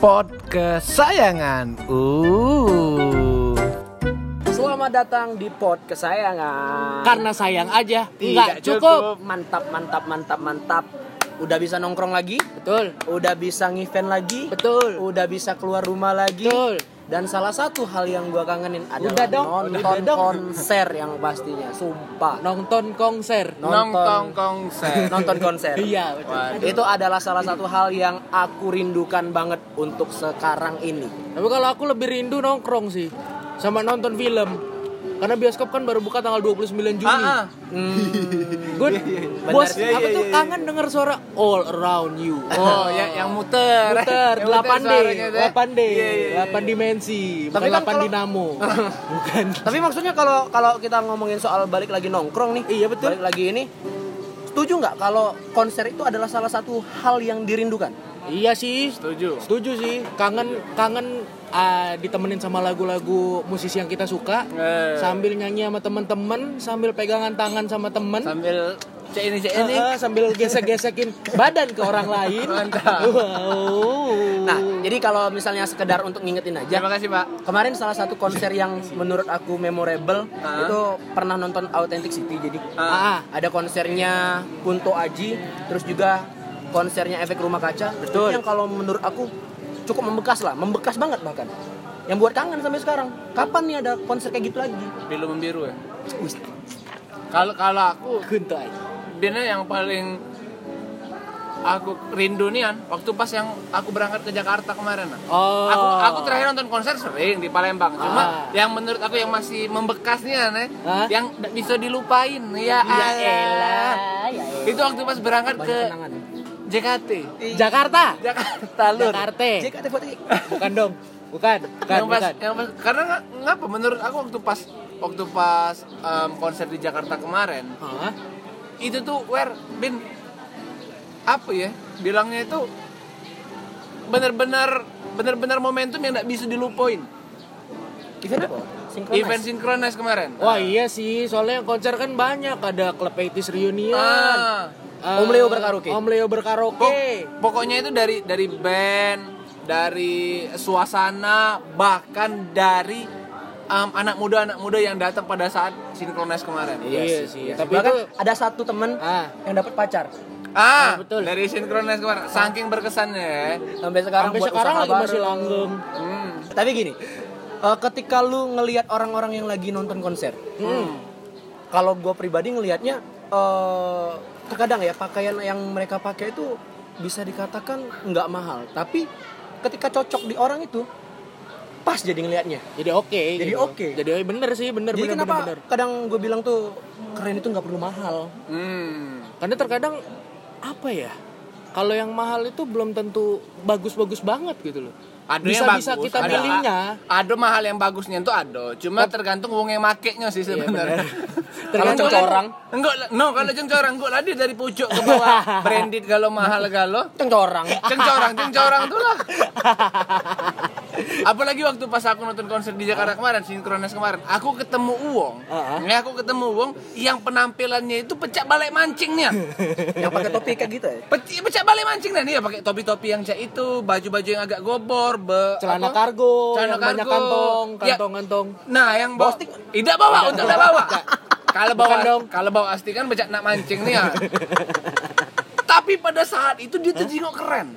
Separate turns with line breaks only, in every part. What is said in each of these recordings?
Pod kesayangan. Uh.
Selamat datang di pot kesayangan.
Karena sayang aja,
Tidak
nggak cukup.
Mantap, mantap, mantap, mantap. Udah bisa nongkrong lagi,
Betul,
udah bisa ngevent lagi,
betul,
udah bisa keluar rumah lagi.
betul.
Dan salah satu hal yang gua kangenin adalah
Udah dong,
nonton
udah dong.
konser yang pastinya, sumpah.
Nonton konser.
Nonton
konser.
nonton konser.
Iya, betul.
Itu adalah salah satu hal yang aku rindukan banget untuk sekarang ini.
Tapi kalau aku lebih rindu nongkrong sih sama nonton film. Karena bioskop kan baru buka tanggal 29 Juni.
Ah, ah.
Gue
Benar.
bos
Iya,
apa
iya,
tuh
iya.
kangen denger suara all around you.
Oh, yang yang muter.
Muter
Yang muter
8D,
suaranya tuh.
8D,
Iya, iya, iya.
8 dimensi,
Tapi
bukan
kan
8
kalau-
dinamo. bukan.
Tapi maksudnya kalau kalau kita ngomongin soal balik lagi nongkrong nih,
Iya, betul.
Balik lagi ini, setuju nggak kalau konser itu adalah salah satu hal yang dirindukan?
Iya sih,
Setuju.
setuju sih. Kangen kangen ah, ditemenin sama lagu-lagu musisi yang kita suka.
Eh.
Sambil nyanyi sama temen-temen, sambil pegangan tangan sama temen.
Sambil cek ini cek ini.
Eh, eh, sambil gesek-gesekin badan ke orang lain.
Mantap.
Wow.
Nah, jadi kalau misalnya sekedar untuk ngingetin aja,
Terima kasih, Pak.
kemarin salah satu konser yang menurut aku memorable
Ah.
itu pernah nonton Authentic City. Jadi
ah.
ada konsernya Kunto Aji, terus juga konsernya Efek Rumah Kaca.
Betul.
Yang kalau menurut aku cukup membekas lah, membekas banget bahkan. Yang buat kangen sampai sekarang. Kapan nih ada konser kayak gitu lagi?
Biru membiru ya. Kalau kalau aku
Kunto aja.
Bina yang paling aku rindu nih kan waktu pas yang aku berangkat ke Jakarta kemarin nah.
Oh.
Aku aku terakhir nonton konser sering di Palembang. Cuma
Ah.
yang menurut aku yang masih membekas nih kan, eh,
Hah?
yang bisa dilupain. Ya,
Ya elah, ya
Itu waktu pas berangkat
Banyak
ke
kenangan.
JKT.
Jakarta.
Jakarta lur.
Jakarta.
JKT48.
Bukan dong. Bukan, bukan,
yang pas,
bukan.
yang pas, karena ngapa menurut aku waktu pas waktu pas em, konser di Jakarta kemarin
Hah?
itu tuh where bin apa ya bilangnya itu bener-bener bener-bener momentum yang nggak bisa dilupain
Event apa? Synchronize.
event sinkronis kemarin
Wah iya sih, soalnya yang konser kan banyak ada Club 80s Reunion.
Ah.
Eh,
Om Leo berkaraoke.
Om Leo
Pok-
berkaraoke.
pokoknya itu dari dari band dari suasana bahkan dari em, anak muda anak muda yang datang pada saat sinkronis kemarin
Iya sih, tapi
Bahkan
itu
ada satu temen
ah
yang dapat pacar.
ah
betul.
dari sinkronis kemarin saking berkesannya ya
Sampai sekarang
sampai sekarang lagi
baru.
masih langgeng.
hmm.
Tapi gini, eh, ketika lu ngelihat orang-orang yang lagi nonton konser,
Hmm.
kalau gue pribadi ngelihatnya eh terkadang ya pakaian yang mereka pakai itu bisa dikatakan nggak mahal, tapi ketika cocok di orang itu pas jadi ngelihatnya.
Jadi oke.
Jadi
gitu.
oke.
Jadi bener sih, bener
Jadi
bener
kenapa
bener, bener.
kadang gue bilang tuh keren itu nggak perlu mahal.
Hmm.
Karena terkadang apa ya? Kalau yang mahal itu belum tentu bagus-bagus banget gitu loh.
Ada
Bisa-
yang
bisa
bagus,
kita
ada,
pilihnya.
Ada mahal yang bagusnya itu ada, cuma tergantung uang yang makainya sih
Iya,
sebenarnya.
Kalau cengcorang?
lah- Enggak, no kalau cengcorang enggak lah dia dari pucuk ke bawah. Branded kalau mahal kalau
Cengcorang.
cengcorang cengcorang tuh lah. Apalagi waktu pas aku nonton konser di Jakarta kemarin, sinkronis kemarin, aku ketemu Uwong.
Ah.
Ini aku ketemu Uwong yang penampilannya itu pecah balik mancingnya.
yang pakai topi kayak gitu ya.
Pecah, pecah balik mancing dan dia pakai topi-topi yang kayak itu, baju-baju yang agak gobor, be,
Celana
apa?
kargo,
Celana
yang banyak
kargo.
kantong,
Ya,
kantong-kantong.
Nah, yang bawa
stick?
Tidak bawa, untuk tidak bawa. Kalau bawa
dong.
kalau bawa asti kan becak nak mancing nih ya. Tapi pada saat itu dia terjenguk keren.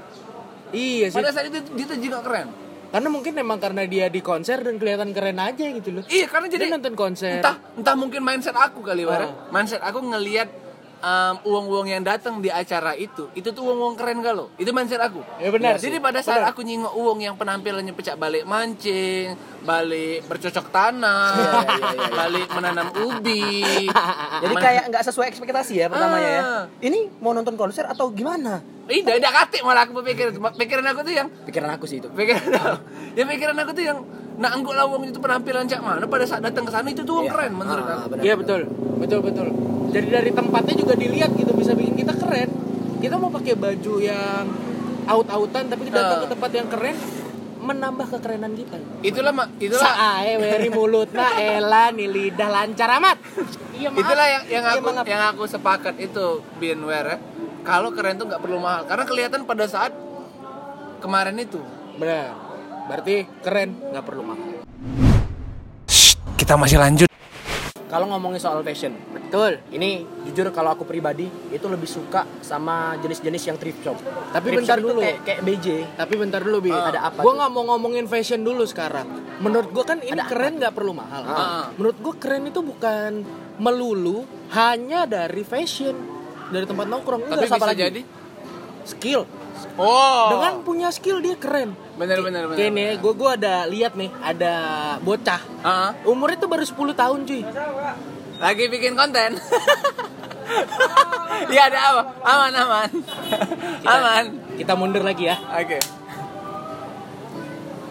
Iya sih.
Pada saat itu dia terjenguk keren.
Karena mungkin emang karena dia di konser dan kelihatan keren aja gitu loh.
Iya, karena jadi
Dia nonton konser.
entah entah mungkin mindset aku kali Wara.
Ah.
Mindset aku ngelihat um, uang-uang yang datang di acara itu, itu tuh uang-uang keren galo. Itu mindset aku.
Ya benar
Jadi
sih.
pada saat
Benar.
aku nyingok uang yang penampilannya pecah balik mancing, balik bercocok tanam,
Iya,
balik menanam ubi.
Jadi kayak nggak sesuai ekspektasi ya pertamanya ya.
Ah.
Ini mau nonton konser atau gimana?
Ih, udah udah katik malah aku berpikir. Pikiran aku tuh yang
Pikiran aku sih itu.
pikiran aku, ya pikiran aku tuh yang nah angguk lah uang itu penampilan cak mana pada saat datang ke sana itu tuh
Iya.
keren menurut
Ah,
aku.
benar.
Iya betul, betul betul. Jadi dari tempatnya juga dilihat gitu bisa bikin kita keren. Kita mau pakai baju yang out-outan tapi kita datang
Ah.
ke tempat yang keren menambah kekerenan kita.
Itulah mak, itulah
Sae weri mulut nah Ela nih lidah lancar amat. Iya maaf.
itulah yang yang
Iya,
aku
maaf.
yang aku sepakat itu binware ya. Kalau keren tuh nggak perlu mahal karena kelihatan pada saat kemarin itu
Benar. Berarti keren, nggak perlu mahal.
Kita masih lanjut.
Kalau ngomongin soal fashion,
Betul.
ini jujur kalau aku pribadi itu lebih suka sama jenis-jenis yang thrift shop.
Tapi
Thrift
bentar
shop
dulu.
kayak, kayak BJ.
Tapi bentar dulu bi.
Ah, ada apa
Gue nggak mau ngomongin fashion dulu sekarang. Menurut gue kan ini
Ada
keren nggak perlu mahal.
Ah.
Menurut gue keren itu bukan melulu hanya dari fashion, dari tempat nongkrong.
Tapi
Enggak,
bisa
lagi?
jadi.
Skill.
Oh.
Dengan punya skill dia keren.
Bener bener bener.
Kayak nih, gue gue ada lihat nih, ada bocah.
Ah,
Umurnya tuh baru 10 tahun cuy.
lagi bikin konten. Iya ada apa? Aman aman. aman.
Kita mundur lagi ya.
Oke.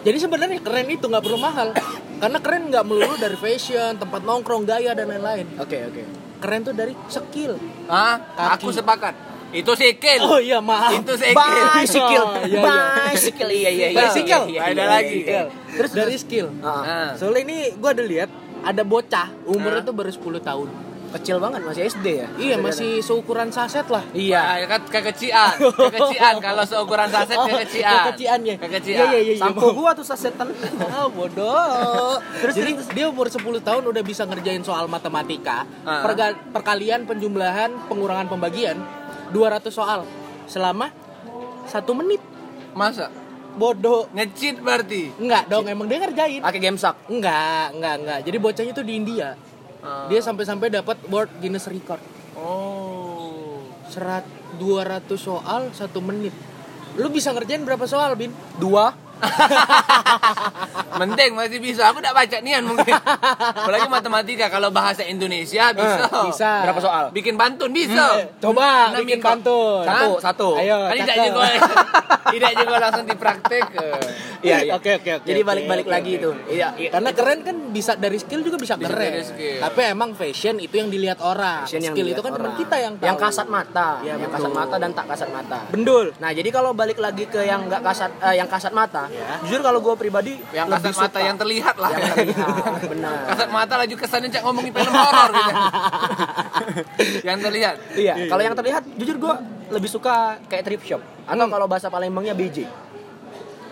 Jadi sebenarnya keren itu nggak perlu mahal. Karena keren nggak melulu dari fashion, tempat nongkrong, gaya dan lain-lain.
Oke, oke.
Keren tuh dari skill.
Ah, aku sepakat. Itu sikil.
Oh iya maaf.
Itu sikil.
Bicycle.
Oh, iya, iya.
Bicycle. Iya, iya, iya.
Bicycle.
Iya, iya,
Ada
iya,
lagi.
iya, iya.
Terus dari skill.
Ah,
Ah.
Soalnya ini gue ada lihat ada bocah umurnya
Ah.
tuh baru 10 tahun.
kecil banget masih SD ya?
Iya masih seukuran saset lah.
Iya, ya kan kekecian. Kekecian kalau seukuran saset
Oh,
kekecian.
kekecian ya.
Kekecian.
Iya, iya, iya.
Sampo gua tuh sasetan.
Ah, bodoh. Terus Jadi dia umur 10 tahun udah bisa ngerjain soal matematika,
Ah.
perga- perkalian, penjumlahan, pengurangan pembagian 200 soal selama satu menit.
Masa?
Bodoh.
Nge-cheat berarti.
Enggak dong, emang dia ngerjain.
Pakai game sak.
Enggak, enggak, enggak. Jadi bocahnya tuh di India.
Ah.
Dia sampai-sampai dapat World Guinness Record.
Oh.
Serat 200 soal satu menit. Lu bisa ngerjain berapa soal, Bin?
Dua.
Mending masih bisa. Aku udah baca nian mungkin. Apalagi matematika kalau bahasa Indonesia bisa.
Eh, bisa.
Berapa soal?
Bikin pantun bisa.
Coba
Enam
bikin pantun.
Satu, satu.
Ayo,
Kan tidak juga tidak juga langsung dipraktek.
Iya, iya.
Oke, oke, oke.
Jadi balik-balik
oke,
lagi
oke.
itu. Iya, iya.
Karena keren kan bisa dari skill juga bisa,
Bisa
keren.
dari skill.
Tapi emang fashion itu yang dilihat orang.
Fashion yang
skill itu kan cuma kita yang tahu.
yang kasat mata,
Iya,
yang
betul.
kasat mata dan tak kasat mata.
Bendul.
Nah, jadi kalau balik lagi ke yang nggak kasat eh, yang kasat mata,
Ya.
jujur kalau gue pribadi
Yang
lebih
kasat mata
suka
yang terlihat lah.
yang terlihat, benar.
Kasat mata laju kesannya cak ngomongin film horor gitu. yang terlihat.
Iya, kalau yang terlihat jujur gue lebih suka kayak thrift shop
Hmm.
atau kalau bahasa Palembangnya BJ.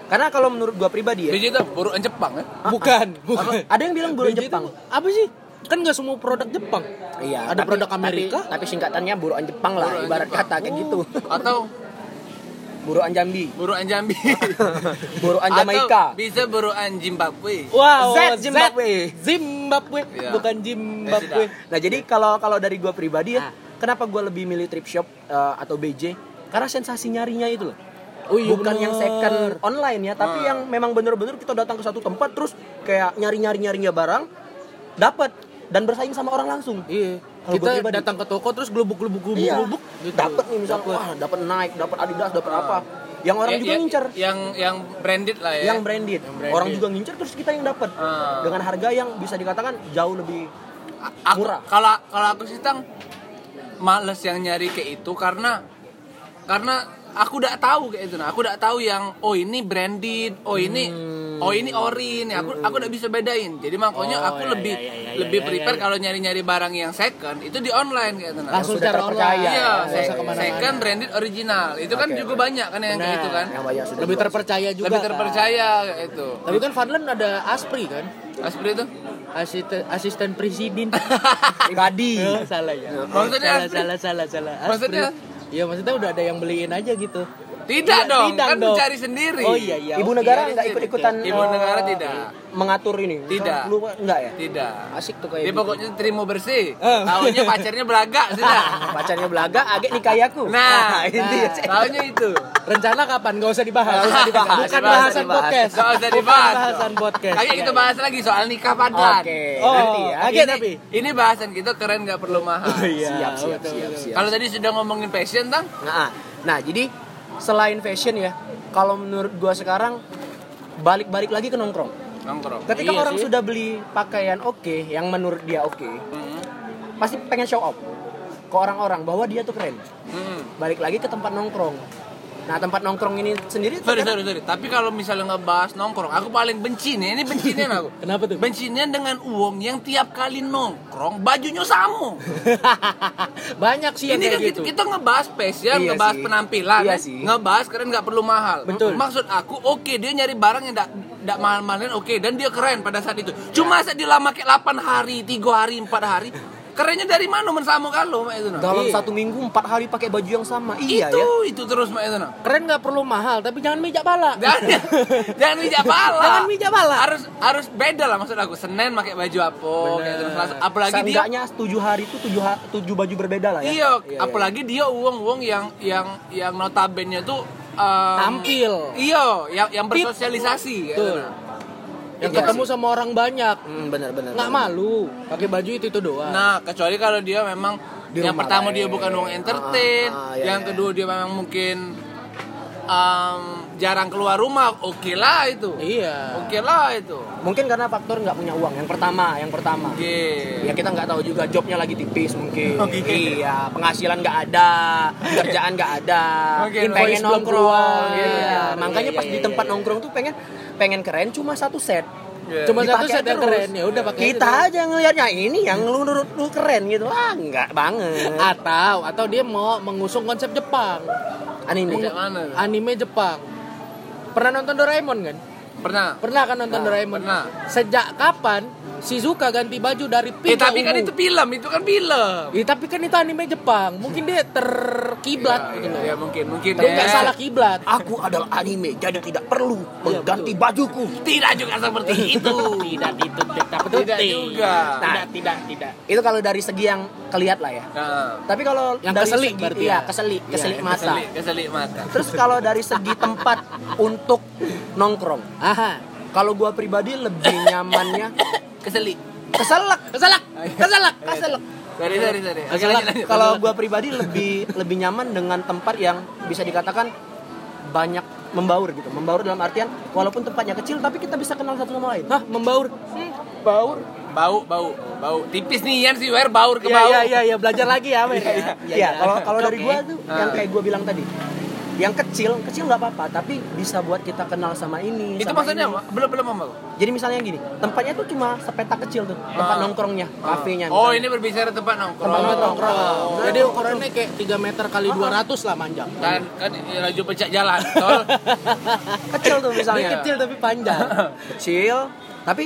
Karena kalau menurut gue pribadi ya,
Biji itu buruan Jepang ya.
Bukan, bukan.
ada yang bilang buruan
BJ itu
Jepang.
Apa sih? Kan nggak semua produk Jepang.
Iya,
Ada
tapi-
produk Amerika.
Tapi, tapi singkatannya buruan Jepang lah,
Buruan
ibarat
Jepang.
kata kayak gitu.
Atau
Buruan Jambi,
buruan Jambi.
buruan Jamaika.
Atau bisa buruan Zimbabwe.
Wow,
Z Zimbabwe.
Zimbabwe,
Iya.
bukan Zimbabwe.
Nah jadi kalau kalau dari gue pribadi ya,
Ah.
kenapa gue lebih milih thrift shop eh, atau BJ? Karena sensasi nyarinya itu loh.
Oh iya,
Bukan yang
bener.
second online ya, tapi
Ah.
yang memang bener-bener kita datang ke satu tempat terus kayak nyari-nyari nyarinya barang, dapat dan bersaing sama orang langsung.
Iya.
Kalau
Kita
pribadi-
datang ke toko terus gelubuk gelubuk gelubuk
Iya,
gelubuk gitu.
dapat nih misalnya,
Dapet.
wah dapat Nike, dapat Adidas, dapat apa? Yang orang
Ya-
juga
ya-
ngincer.
Yang yang branded lah ya.
Yang branded.
branded.
Orang juga ngincer terus kita yang dapat.
Ah.
Dengan harga yang bisa dikatakan jauh lebih
aku,
murah.
Kalau kalau aku sih tang males yang nyari kayak itu karena karena aku udah tahu kayak itu nah aku udah tahu yang oh ini branded oh ini
Hmm.
Oh ini ori nih aku aku udah bisa bedain jadi makanya
Oh,
aku
ya,
lebih
ya, ya, ya,
lebih
ya,
prefer
ya, ya.
kalau nyari nyari barang yang second itu di online kayak itu nah
Langsung
sudah
cara
terpercaya.
online.
iya ke
mana-mana.
second branded original itu kan
Oke,
juga
oke.
banyak kan yang kayak
Benar.
itu kan
yang banyak sudah
Lebih terpercaya juga.
lebih
kan.
terpercaya kayak itu
Tapi kan Fadlan ada Aspri kan?
Aspri itu
Asisten asisten presiden.
pribadi.
Oh, salah ya.
Maksudnya
salah,
Aspri?
salah, salah, salah. Aspri.
Maksudnya?
Iya, maksudnya udah ada yang beliin aja gitu.
Tidak dong
tidak
kan
dong.
mencari sendiri
Oh iya iya.
Ibu negara
Iya,
nggak
iya,
ikut-ikutan
Ibu
eh,
negara tidak.
mengatur ini.
Tidak.
Lu enggak ya?
tidak
Asik tuh kayak
Dia
gitu.
pokoknya terima bersih.
Eh.
Taunya pacarnya belagak sudah.
pacarnya belaga, agak nikayaku.
Nah,
itu
nah.
ya.
Taunya itu.
Rencana kapan? Gak usah dibahas.
Nggak usah dibahas.
Bukan
Nggak
bahasan
dibahas.
podcast.
Gak usah dibahas.
Bukan bahasan podcast.
Kayak kita bahas lagi soal nikah padan.
Oke.
Oh,
nanti ya.
oke,
Ini,
tapi.
ini bahasan kita keren gak perlu mahal.
Iya,
Siap, siap, siap.
Kalau tadi sudah ngomongin fashion, tang?
Nah, nah, jadi selain fashion ya, kalau menurut gua sekarang balik-balik lagi ke nongkrong.
Nongkrong.
Ketika
Iya
orang
sih.
sudah beli pakaian oke, yang menurut dia oke,
Hmm.
pasti pengen show off ke orang-orang bahwa dia tuh keren.
Hmm.
Balik lagi ke tempat nongkrong. Nah tempat nongkrong ini sendiri
Sorry, sorry, sorry. Tapi kalau misalnya ngebahas nongkrong, aku paling benci nih. Ini bencinya aku.
Kenapa tuh?
Bencinya dengan uang yang tiap kali nongkrong bajunya sama.
Banyak sih yang
Ini kan
kayak
kita,
gitu.
kita ngebahas spesial,
Iya
ngebahas
sih.
penampilan,
Iya
kan?
sih.
ngebahas keren nggak perlu mahal.
Betul.
Maksud aku, oke dia nyari barang yang tidak mahal-mahalin, oke dan dia keren pada saat itu. Cuma saat dia lama kayak 8 hari, 3 hari, 4 hari, kerennya dari mana mensamu kalau Mak itu nah?
dalam
Iya.
satu minggu empat hari pakai baju yang sama. Iya
itu,
ya.
itu terus Mak itu nah.
Keren nggak perlu mahal, tapi jangan mijak pala.
Jangan, jangan mijak pala.
Jangan mijak pala.
Harus harus beda lah maksud aku. Senin pakai baju apa, kayak gitu. Apalagi dia
tujuh hari itu tujuh ha- tujuh baju berbeda lah ya.
Iya,
Iya,
apalagi dia uang-uang yang yang yang notabene tuh um,
Tampil.
Iya, yang yang bersosialisasi.
Betul.
gitu.
Yang
Iya
ketemu
sih.
sama orang banyak.
Hmm, benar benar.
Nggak malu pakai baju itu itu doang.
Nah, kecuali kalau dia memang
Di
yang pertama
lah,
dia bukan uang entertain,
Ah, ah, iya,
yang
iya.
kedua dia memang mungkin um, jarang keluar rumah, oke lah itu.
Iya.
Oke lah itu.
Mungkin karena faktor nggak punya uang. Yang pertama, yang pertama.
Oke.
Ya kita nggak tahu juga jobnya lagi tipis mungkin.
Oke.
Iya, penghasilan nggak ada, kerjaan nggak ada,
Oke,
pengen
belum
nongkrong.
keluar.
Iya.
Iya,
Makanya
iya,
pas
iya,
di tempat
iya.
nongkrong tuh pengen pengen keren cuma satu set.
Iya.
Cuma satu set yang
terus.
keren ya udah pakai
Kita aja ngelihatnya ini yang lu menurut lu keren gitu. Ah, enggak banget.
Atau atau dia mau mengusung konsep Jepang.
Anime.
Anime Jepang. Pernah nonton Doraemon kan?
Pernah.
Pernah kan nonton
Nah,
Doraemon?
pernah.
Sejak kapan Shizuka ganti baju dari
Eh,
pink ke
tapi kan
ungu?
itu film, itu kan film.
Ya, tapi kan itu anime Jepang. Mungkin dia terkiblat gitu loh.
Ya, mungkin mungkin.
Dia nggak
Eh,
salah kiblat.
Aku adalah anime, jadi tidak perlu
Iya,
mengganti bajuku.
Tidak juga seperti itu.
Tidak itu tidak
Tidak juga.
Tidak tidak tidak.
Itu kalau dari segi yang kelihat lah ya.
Nah,
Tapi kalau
Yang
dari
keselik
segi
berarti
iya,
ya?
keselik,
Iya,
keselik
yang
mata.
keselik, keselik mata.
Terus kalau dari segi tempat untuk nongkrong,
Aha.
kalau gua pribadi lebih nyamannya
Keselik.
keselak.
Keselak. Keselak. Keselak.
Sorry, sorry, sorry. Oke,
Keselak.
lanjut.
Kalau gua pribadi lebih lebih nyaman dengan tempat yang bisa dikatakan banyak membaur gitu. Membaur dalam artian walaupun tempatnya kecil tapi kita bisa kenal satu sama lain.
Hah, membaur.
Baur.
bau, bau, bau. Tipis nih Yan sih, Wer baur ke
Iya
bau.
iya iya iya belajar lagi ya, Mer. ya.
Iya, kalau kalau dari gua tuh yang
Ah.
kayak gua bilang tadi. Yang kecil, kecil nggak apa-apa, tapi bisa buat kita kenal sama ini.
Itu
sama
maksudnya
ini.
apa? Belum belum apa?
Jadi misalnya gini, tempatnya tuh cuma sepetak kecil tuh, tempat
Ah.
nongkrongnya, kafenya.
Oh,
misalnya.
ini berbicara tempat nongkrong.
Tempat nongkrong.
Oh, Jadi ukurannya kayak 3 meter kali 200 lah manjang.
Kan kan laju pecah jalan. Tol.
kecil tuh
Dia
misalnya.
kecil tapi panjang.
kecil, tapi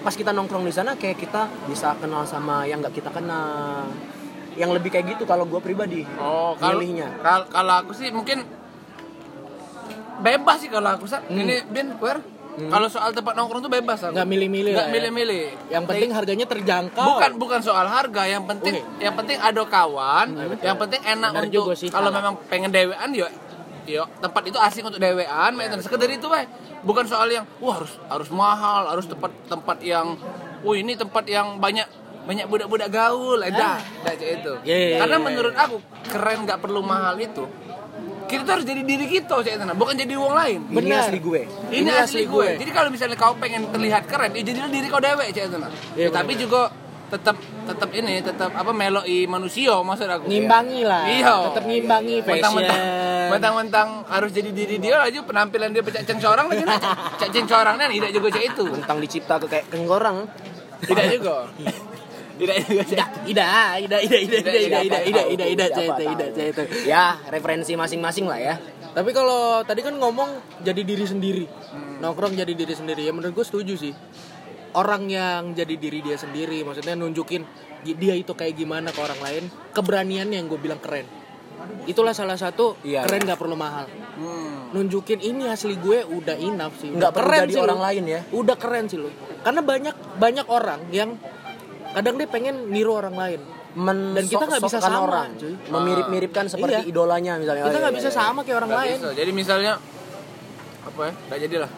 pas kita nongkrong di sana kayak kita bisa kenal sama yang nggak kita kenal. Yang lebih kayak gitu kalau gue pribadi.
Oh, kalau
milihnya.
kal- kalau aku sih mungkin bebas sih kalau aku Sat. Ini Bin, Wer. Kalau soal tempat nongkrong tuh bebas aku.
Nggak milih-milih
Nggak
ya.
milih-milih.
Yang penting harganya terjangkau.
bukan bukan soal harga yang penting
Oke.
yang penting ada kawan yang penting enak
Benar
untuk
sih,
kalau memang pengen dewean yuk yuk tempat itu asing untuk dewean yeah. sekedar itu weh bukan soal yang wah harus harus mahal harus tempat tempat yang wah ini tempat yang banyak banyak budak-budak gaul ada ada itu
Iya, iya,
karena
iya,
menurut aku keren nggak perlu mahal itu kita tuh harus jadi diri kita cek itu bukan jadi uang lain
Ini
Benar.
asli gue.
ini, asli gue. Jadi kalau misalnya kau pengen terlihat keren, ya jadilah diri kau dewek cek itu nah.
Iya,
Ya, tapi juga tetap tetap ini tetap apa meloi manusia maksud aku.
ngimbangi lah.
Iya.
Tetap ngimbangi.
Mentang-mentang mentang-mentang harus jadi diri dia aja penampilan dia pecah ceng corang lagi nah. Cek ceng corang kan tidak juga cek itu.
Tentang dicipta ke kayak kenggorang.
Tidak juga. Juga.
Ida, ida, ida, ida, ida, ida, ida, ida, ida, ida, ida,
Siapa
ida, ida,
tahu.
ida,
Ya, referensi masing-masing lah ya.
Tapi kalau tadi kan ngomong jadi diri sendiri, nongkrong jadi diri sendiri. Ya menurut gue setuju sih. Orang yang jadi diri dia sendiri, maksudnya nunjukin dia itu kayak gimana ke orang lain, keberaniannya yang gue bilang keren. Itulah salah satu
Iya,
keren gak perlu mahal.
Hmm.
Nunjukin ini asli gue udah enough sih.
Nggak
Udah
perlu jadi
sih lu.
orang lain ya.
Udah keren sih lo. Karena banyak banyak orang yang kadang dia pengen niru orang lain.
Men
Dan kita nggak bisa sama,
orang,
cuy.
memirip-miripkan seperti
Iya.
idolanya misalnya.
Kita
Oh,
nggak
iya,
bisa
iya.
sama kayak orang
Nggak
lain.
bisa. Jadi misalnya apa ya? Nggak jadilah.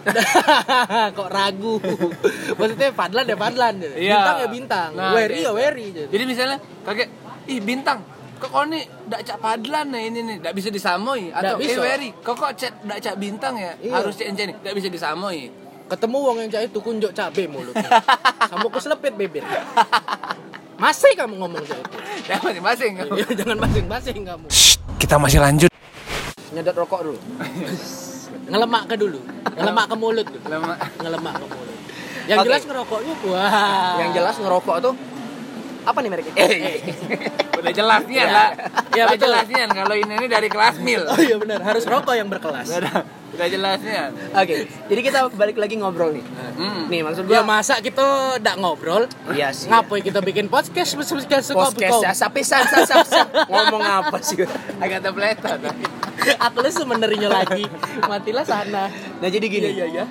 kok ragu maksudnya Fadlan ya Fadlan
Iya.
bintang ya bintang
Nah,
Wery
kayak
ya. Wery
Jadi misalnya kakek, ih bintang, kok kau nih dak cak padlan nih ini nih, dak bisa disamoi atau
Nggak bisa.
eh Wery, kok kok cak dak cak bintang ya,
Iya.
harus cek nih, dak bisa disamoi.
Ketemu wong yang cak itu kunjuk cabe mulutnya sampai ku selepit bibir masih kamu ngomong cak itu
Ya masing-masing.
Ya, jangan masing-masing kamu
Shh, kita masih lanjut.
nyedot rokok dulu.
Ngelemak ke dulu. Ngelemak ke mulut dulu. Ngelemak ke mulut. Yang
Oke.
jelas ngerokoknya wah.
Yang jelas ngerokok tuh apa nih mereknya?
Eh, udah
Iya.
lah.
Iya,
udah
betul.
jelas nih kalau ini ini dari kelas mil.
Oh iya benar, harus rokok yang berkelas.
Udah, udah jelas nih.
Oke, jadi kita balik lagi ngobrol nih.
Hmm.
Nih maksud
Ya
gua
masa kita ndak ngobrol?
Iya sih.
Ngapain kita bikin podcast podcast
podcast ya, sapi sap sap sap sap. ngomong apa sih?
Agak terpeletot.
Aku lu sebenarnya lagi. Matilah sana.
Nah jadi gini,
Iya iya iya.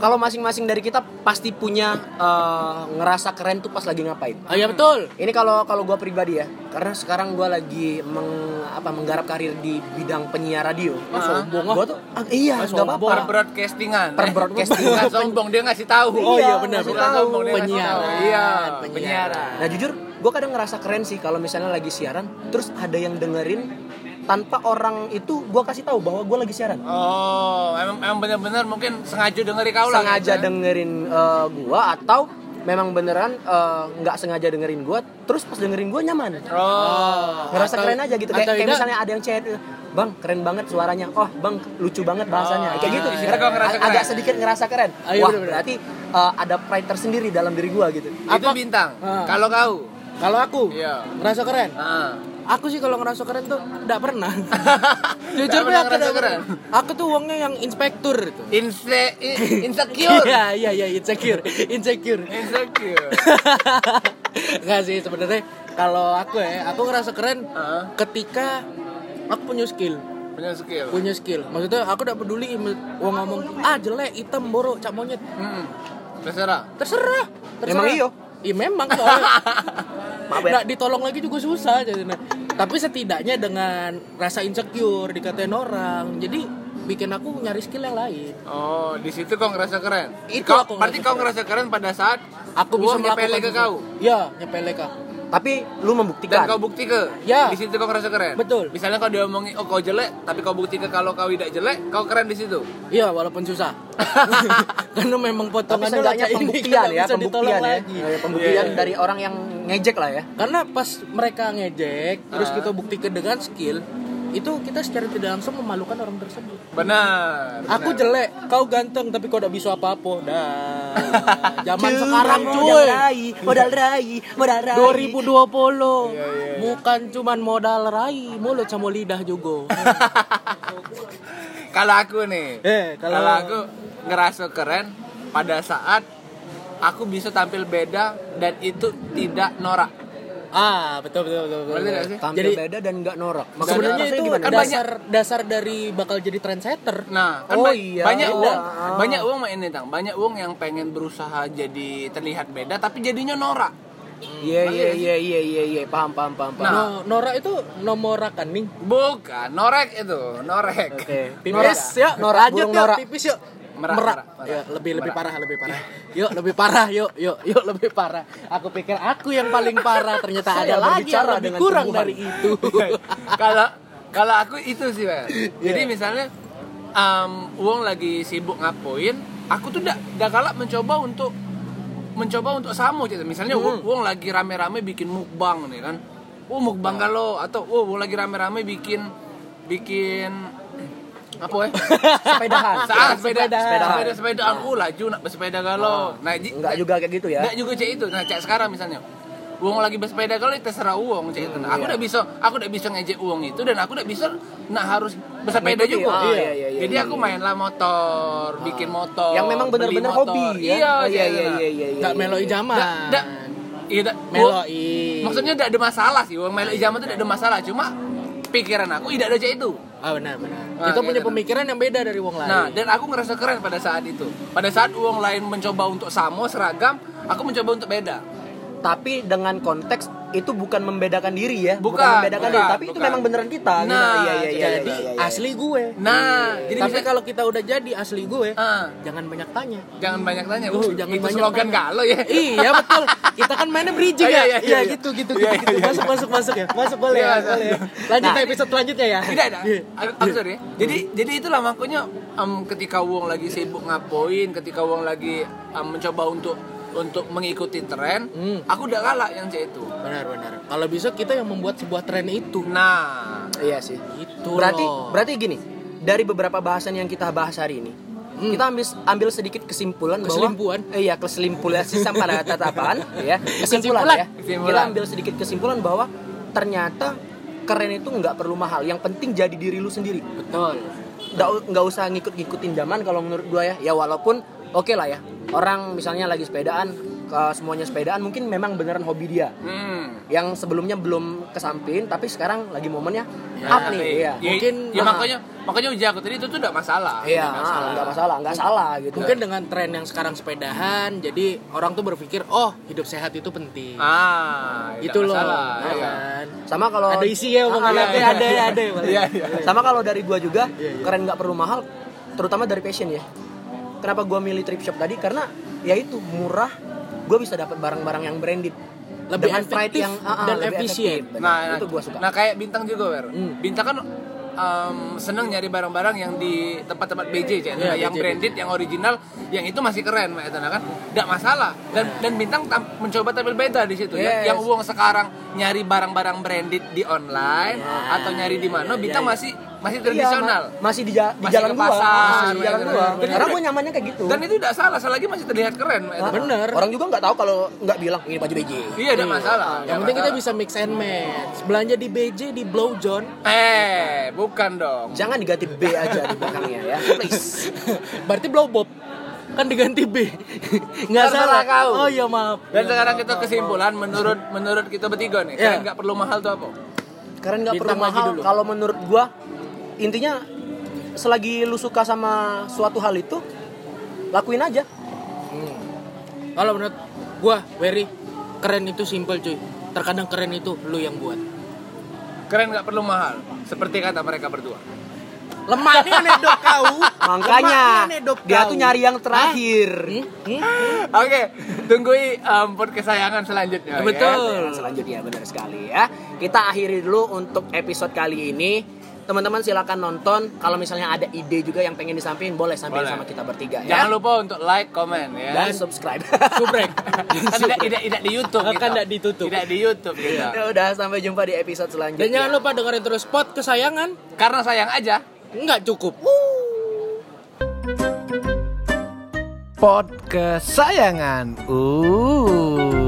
Kalau masing-masing dari kita pasti punya eh, ngerasa keren tuh pas lagi ngapain.
Oh iya betul.
Ini kalau kalau gue pribadi ya, karena sekarang gue lagi meng, apa menggarap karir di bidang penyiar radio.
Ah, sombong.
Gue tuh ah, iya,
Ah,
nggak apa-apa.
Per broadcastingan.
Per broadcastingan.
Sombong dia ngasih tahu.
Oh iya, benar,
ngasih
Penyiaran.
tahu. Iya,
Penyiaran.
penyiaran.
Nah jujur, gue kadang ngerasa keren sih kalau misalnya lagi siaran, terus ada yang dengerin tanpa orang itu gue kasih tahu bahwa gue lagi siaran.
Oh, emang emang benar-benar mungkin sengaja dengeri kau lah.
sengaja
gitu.
dengerin eh, gua atau memang beneran eh, nggak sengaja dengerin gua terus pas dengerin gua nyaman
Oh.
ngerasa
Atau-
keren aja gitu kayak, kayak misalnya ada yang chat bang keren banget suaranya oh bang lucu banget bahasanya
Oh,
kayak gitu
iya,
Ngerasa-
iya. Ngerasa
agak
keren.
sedikit ngerasa keren
Ah, iya,
wah
bener-bener.
berarti eh, ada pride tersendiri dalam diri gua gitu
Itu
Apa?
bintang.
Ah.
Kalau kau.
Kalau aku
Iya.
ngerasa keren.
Ah.
Aku sih kalau ngerasa keren tuh enggak pernah. Jujur
Nggak
aku
ngerasa
nggak
keren?
pernah. Aku tuh uangnya yang inspektur itu.
Inse i- insecure.
Iya iya iya insecure, insecure.
insecure.
Enggak sih sebenarnya kalau aku ya, aku ngerasa keren
Heeh.
ketika aku punya skill.
Punya skill.
Punya skill. Maksudnya aku udah peduli wong ngomong ah jelek, hitam, borok, cak monyet.
Hmm. Terserah.
Terserah. terserah.
Emang iyo?
Iya memang soalnya.
Ya.
Nggak ditolong lagi juga susah jadi nah. Tapi setidaknya dengan rasa insecure dikatain orang, jadi bikin aku nyari skill yang lain.
Oh, di situ kau ngerasa keren.
Itu
kau,
aku
berarti kau
keren.
ngerasa keren pada saat
Aku bisa
nyepele
melakukan
ke kau.
Iya, nyepele ke aku.
Tapi lu
Dan
membuktikan
kau bukti ke,
Ya.
di situ kau ngerasa keren.
Betul.
Misalnya kau diomongin, oh kau jelek, tapi kau bukti ke kalau kau tidak jelek, kau keren di situ.
Iya, walaupun susah. Karena memang
tapi
potongan
seenggaknya
ini
pembuktian
nggak
ya pembuktian ya
lagi.
Pembuktian
Iya, iya.
dari orang yang ngejek lah ya
Karena pas mereka ngejek, terus
Ah.
kita buktikan dengan skill, itu kita secara tidak langsung memalukan orang tersebut.
Benar.
Aku
benar.
jelek, kau ganteng tapi kau tidak bisa apa-apa. Dah. Zaman sekarang
modal
cuy.
rai, modal rai, modal rai.
2020.
Iya, iya, iya.
Bukan cuman modal rai, mulut sama lidah juga.
Kalau aku nih,
Eh,
kalau...
kalau-
aku ngerasa keren pada saat aku bisa tampil beda dan itu tidak norak.
Ah, betul betul betul. betul.
Sih?
tampil
Jadi
beda dan nggak norak
sebenarnya
maksudnya
itu
gimana?
Kan
dasar dasar dari bakal jadi trendsetter.
Nah, kan
Oh
ba-
iya.
banyak
Beda.
uang,
Ah.
banyak uang main ini tang, banyak uang yang pengen berusaha jadi terlihat beda tapi jadinya norak.
Iya iya iya iya iya iya paham paham paham paham.
Nah.
No, Nora itu nomor rekening.
Bukan, norek itu, norek.
Oke.
Pipis
Norak.
yuk,
Norak,
lanjut
burung norak.
pipis yuk.
Merak,
Merak.
merak, merak.
Ya, lebih lebih parah, lebih parah. Yuk, lebih parah, yuk, yuk, yuk lebih parah. Aku pikir aku yang paling parah, ternyata
Saya
ada lagi yang lebih kurang
tumbuhan.
dari itu.
Kalau kalau aku itu sih, Pak.
Iya.
Jadi misalnya um, uang lagi sibuk ngapoin, aku tuh dak dak galak mencoba untuk mencoba untuk sama gitu. Misalnya
Hmm.
uang, uang lagi rame-rame bikin mukbang nih kan. Oh, mukbang kalau atau oh, uang lagi rame-rame bikin bikin apa ya?
Sepedahan.
Saat sepeda,
Sepedahan.
sepeda, sepeda, sepedaan. Oh, laju nak bersepeda galau. Nah,
Enggak juga kayak gitu ya.
Enggak juga cek itu. Nah, cek sekarang misalnya. Uang lagi bersepeda kalau terserah uang cek itu. Nah, aku
iya.
udah bisa aku udah bisa ngejek uang itu dan aku udah bisa nah harus bersepeda juga.
ah, iya, iya, iya,
Jadi
iya,
aku
iya.
mainlah motor, bikin motor.
Yang memang benar-benar hobi ya.
Iya,
Oh, iya iya iya iya.
Enggak
iya,
meloi
iya.
zaman.
Iya.
Meloi.
Maksudnya tidak ada masalah sih. Uang melo ijaman itu tidak ada masalah. Cuma pikiran aku tidak ada cek itu.
Ah benar benar.
Nah,
Kita punya
gitu.
pemikiran yang beda dari wong lain.
Nah, dan aku ngerasa keren pada saat itu. Pada saat uang lain mencoba untuk sama seragam, aku mencoba untuk beda.
Tapi dengan konteks itu bukan membedakan diri ya.
Bukan,
membedakan
bukan,
diri, tapi itu
bukan.
memang beneran kita. gitu.
Nah,
iya iya iya.
jadi
iya, iya, iya.
asli gue.
Nah, jadi
Tapi
bisa-
kalau kita udah jadi asli gue,
Ah,
jangan banyak tanya.
jangan banyak tanya.
Uh,
Uh,
jangan
itu
banyak
slogan
tanya.
galau ya.
Iya betul. Kita kan mainnya bridging
Oh,
ya.
iya, iya, iya, iya.
gitu gitu
Iya,
gitu.
iya,
Masuk masuk masuk ya. Masuk boleh
Iya,
ya. Boleh. Lanjut
Nah.
ke episode selanjutnya ya.
Tidak ada.
Iya.
Aku, aku sorry. ya. Jadi jadi itulah makanya em, ketika Wong lagi sibuk ngapoin, ketika Wong lagi em, mencoba untuk untuk mengikuti tren,
Hmm.
aku udah kalah yang C itu.
Benar benar. Kalau bisa kita yang membuat sebuah tren itu.
Nah,
Iya sih.
Itu
Berarti
loh.
berarti gini. dari beberapa bahasan yang kita bahas hari ini kita ambil ambil sedikit kesimpulan
Keselimpuan?
bahwa eh, iya kesimpulan sistem pada tatapan ya kesimpulan,
Kesimpulan.
ya
Kesimpulan.
kita ambil sedikit kesimpulan bahwa ternyata keren itu nggak perlu mahal yang penting jadi diri lu sendiri
betul
nggak usah ngikut-ngikutin zaman kalau menurut gua ya ya walaupun oke lah ya orang misalnya lagi sepedaan ke semuanya sepedaan mungkin memang beneran hobi dia
Hmm.
yang sebelumnya belum ke samping tapi sekarang lagi momennya up nih iya
Ya,
Mungkin,
ya,
ah.
makanya makanya uji aku tadi itu tuh udah masalah.
iya
Nggak masalah.
nggak masalah nggak salah gitu
mungkin dengan tren yang sekarang sepedahan jadi orang tuh berpikir oh hidup sehat itu penting
Ah,
itu loh
masalah,
ya
iya.
kan
sama kalau
ada isi ya omongan
Ah,
ada
iya,
ada
iya.
ada
Iya, iya.
sama kalau dari gua juga keren nggak perlu mahal terutama dari passion ya kenapa gua milih trip shop tadi karena ya itu murah gua bisa dapat barang-barang yang branded
Lebih
Dengan pride
efektif
yang ah,
dan efisien.
Nah, nah,
itu gua suka
Nah, kayak bintang juga, Wer.
Hmm.
Bintang kan em, seneng nyari barang-barang yang di tempat-tempat BJ, Cek.
Iya,
yang
BJ.
branded, yang original, yang itu masih keren, Mak, Etana, kan? Nggak masalah. Dan dan bintang tam- mencoba tampil beda di situ.
Yes.
Yang, yang uang sekarang nyari barang-barang branded di online atau nyari di mana, bintang masih masih tradisional.
Iya, ma- masih di, ja- di
Masih
jalan
ke
gua
pasar,
masih di jalan gua karena gua nyamannya kayak gitu
Dan itu tidak salah, selagi masih terlihat keren, Etana.
bener
orang juga nggak tahu kalau nggak bilang ini baju BJ
Iya, tidak masalah.
yang
nggak
penting kita
masalah.
bisa mix and match belanja di BJ di Blow John
Eh, bukan dong.
jangan diganti B aja di belakangnya ya please
berarti Blow Bob kan diganti B nggak salah
kau.
oh iya maaf
Dan sekarang kita kesimpulan menurut menurut kita bertiga nih,
Iya.
kalian nggak perlu mahal tuh apa?
karena nggak perlu mahal
dulu.
kalau menurut gua intinya selagi lu suka sama suatu hal itu lakuin aja
kalau menurut gua Wery keren itu simple cuy terkadang keren itu lu yang buat
Keren nggak perlu mahal, seperti kata mereka berdua.
lemah nih nedok kau
makanya
nedok
dia
kau.
tuh nyari yang terakhir
Hmm? Hmm?
Oke, tunggui um, podcast kesayangan selanjutnya.
Betul.
Yang selanjutnya benar sekali ya kita akhiri dulu untuk episode kali ini teman-teman silakan nonton kalau misalnya ada ide juga yang pengen disampaikan boleh sampaikan sama kita bertiga
Ya. Jangan lupa untuk like, komen ya.
dan subscribe
subrek
kan tidak, tidak, tidak di YouTube.
Kan
kita.
tidak ditutup.
Tidak di YouTube kita.
ya udah sampai jumpa di episode selanjutnya
dan jangan lupa dengerin terus pot kesayangan
Karena sayang aja.
nggak cukup
Pod kesayangan. Uh.